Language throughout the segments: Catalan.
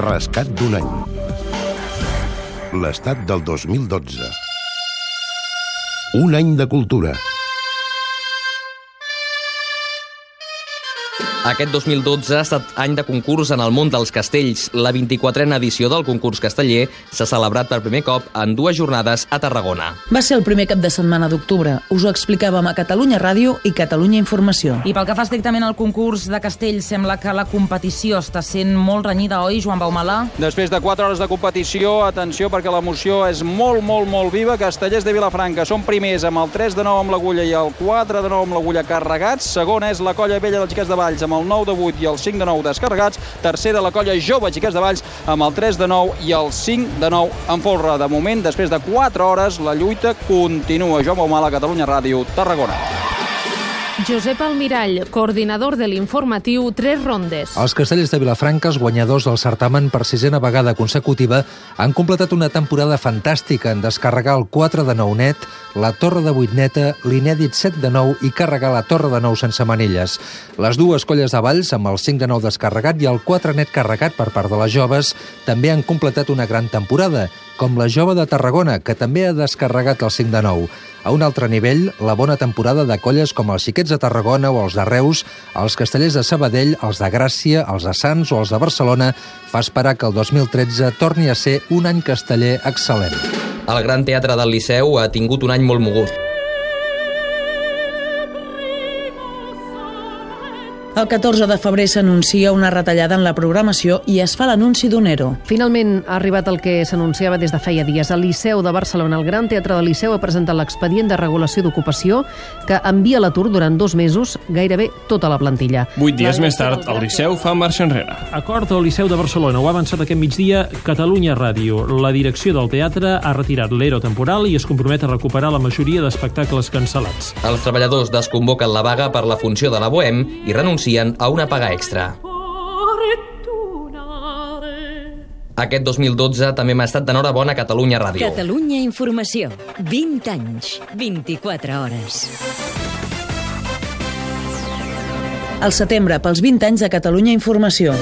Rescat d'un any. L'estat del 2012. Un any de cultura. Aquest 2012 ha estat any de concurs en el món dels castells. La 24a edició del concurs casteller s'ha celebrat per primer cop en dues jornades a Tarragona. Va ser el primer cap de setmana d'octubre. Us ho explicàvem a Catalunya Ràdio i Catalunya Informació. I pel que fa estrictament al concurs de castells, sembla que la competició està sent molt renyida, oi, Joan Baumala? Després de 4 hores de competició, atenció perquè l'emoció és molt, molt, molt viva. Castellers de Vilafranca són primers amb el 3 de 9 amb l'agulla i el 4 de 9 amb l'agulla carregats. Segona és la colla vella dels xiquets de Valls amb el 9 de 8 i el 5 de 9 descarregats. Tercera la colla jove xiquets de Valls amb el 3 de 9 i el 5 de 9 en folre. De moment, després de 4 hores, la lluita continua. Joan Baumala, Catalunya Ràdio, Tarragona. Josep Almirall, coordinador de l'informatiu Tres Rondes. Els castellers de Vilafranca, els guanyadors del certamen per sisena vegada consecutiva, han completat una temporada fantàstica en descarregar el 4 de 9 net, la torre de 8 neta, l'inèdit 7 de 9 i carregar la torre de 9 sense manilles. Les dues colles de Valls, amb el 5 de 9 descarregat i el 4 net carregat per part de les joves, també han completat una gran temporada, com la jove de Tarragona, que també ha descarregat el 5 de 9. A un altre nivell, la bona temporada de colles com els Xiquets de Tarragona o els de Reus, els castellers de Sabadell, els de Gràcia, els de Sants o els de Barcelona fa esperar que el 2013 torni a ser un any casteller excel·lent. El Gran Teatre del Liceu ha tingut un any molt mogut. El 14 de febrer s'anuncia una retallada en la programació i es fa l'anunci d'un ERO. Finalment ha arribat el que s'anunciava des de feia dies. El Liceu de Barcelona, el Gran Teatre del Liceu, ha presentat l'expedient de regulació d'ocupació que envia a l'atur durant dos mesos gairebé tota la plantilla. Vuit dies més tard, el Liceu fa marxa enrere. Acord al Liceu de Barcelona. Ho ha avançat aquest migdia Catalunya Ràdio. La direcció del teatre ha retirat l'ERO temporal i es compromet a recuperar la majoria d'espectacles cancel·lats. Els treballadors desconvoquen la vaga per la funció de la Bohem i renuncien a una paga extra. Aquest 2012 també m'ha estat d'enhorabona a Catalunya Ràdio. Catalunya Informació. 20 anys, 24 hores. Al setembre, pels 20 anys de Catalunya Informació.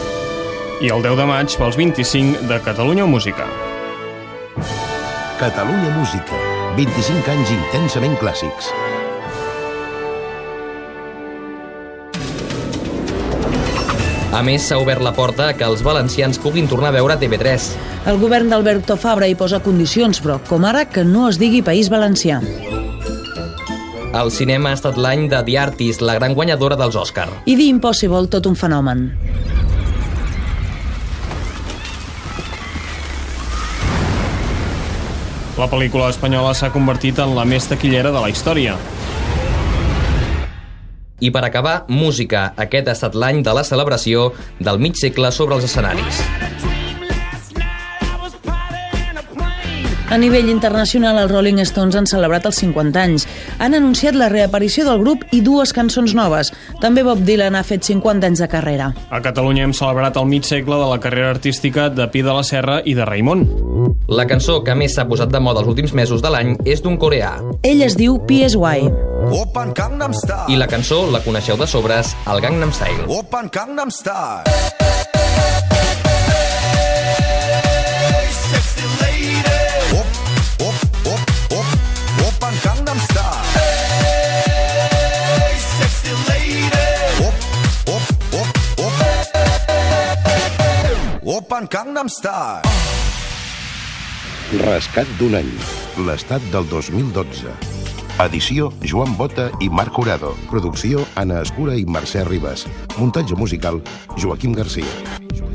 I el 10 de maig pels 25 de Catalunya Música. Catalunya Música. 25 anys intensament clàssics. A més, s'ha obert la porta a que els valencians puguin tornar a veure TV3. El govern d'Alberto Fabra hi posa condicions, però com ara que no es digui País Valencià. El cinema ha estat l'any de The Artist, la gran guanyadora dels Òscar. I The Impossible, tot un fenomen. La pel·lícula espanyola s'ha convertit en la més taquillera de la història. I per acabar, música. Aquest ha estat l'any de la celebració del mig segle sobre els escenaris. A nivell internacional, els Rolling Stones han celebrat els 50 anys. Han anunciat la reaparició del grup i dues cançons noves. També Bob Dylan ha fet 50 anys de carrera. A Catalunya hem celebrat el mig segle de la carrera artística de Pi de la Serra i de Raimon. La cançó que més s'ha posat de moda els últims mesos de l'any és d'un coreà. Ell es diu PSY. I la cançó la coneixeu de sobres, el Gangnam Style. Rescat d'un any. L'estat del 2012. Edició Joan Bota i Marc Jurado. Producció Anna Escura i Mercè Ribas. Muntatge musical Joaquim Garcia.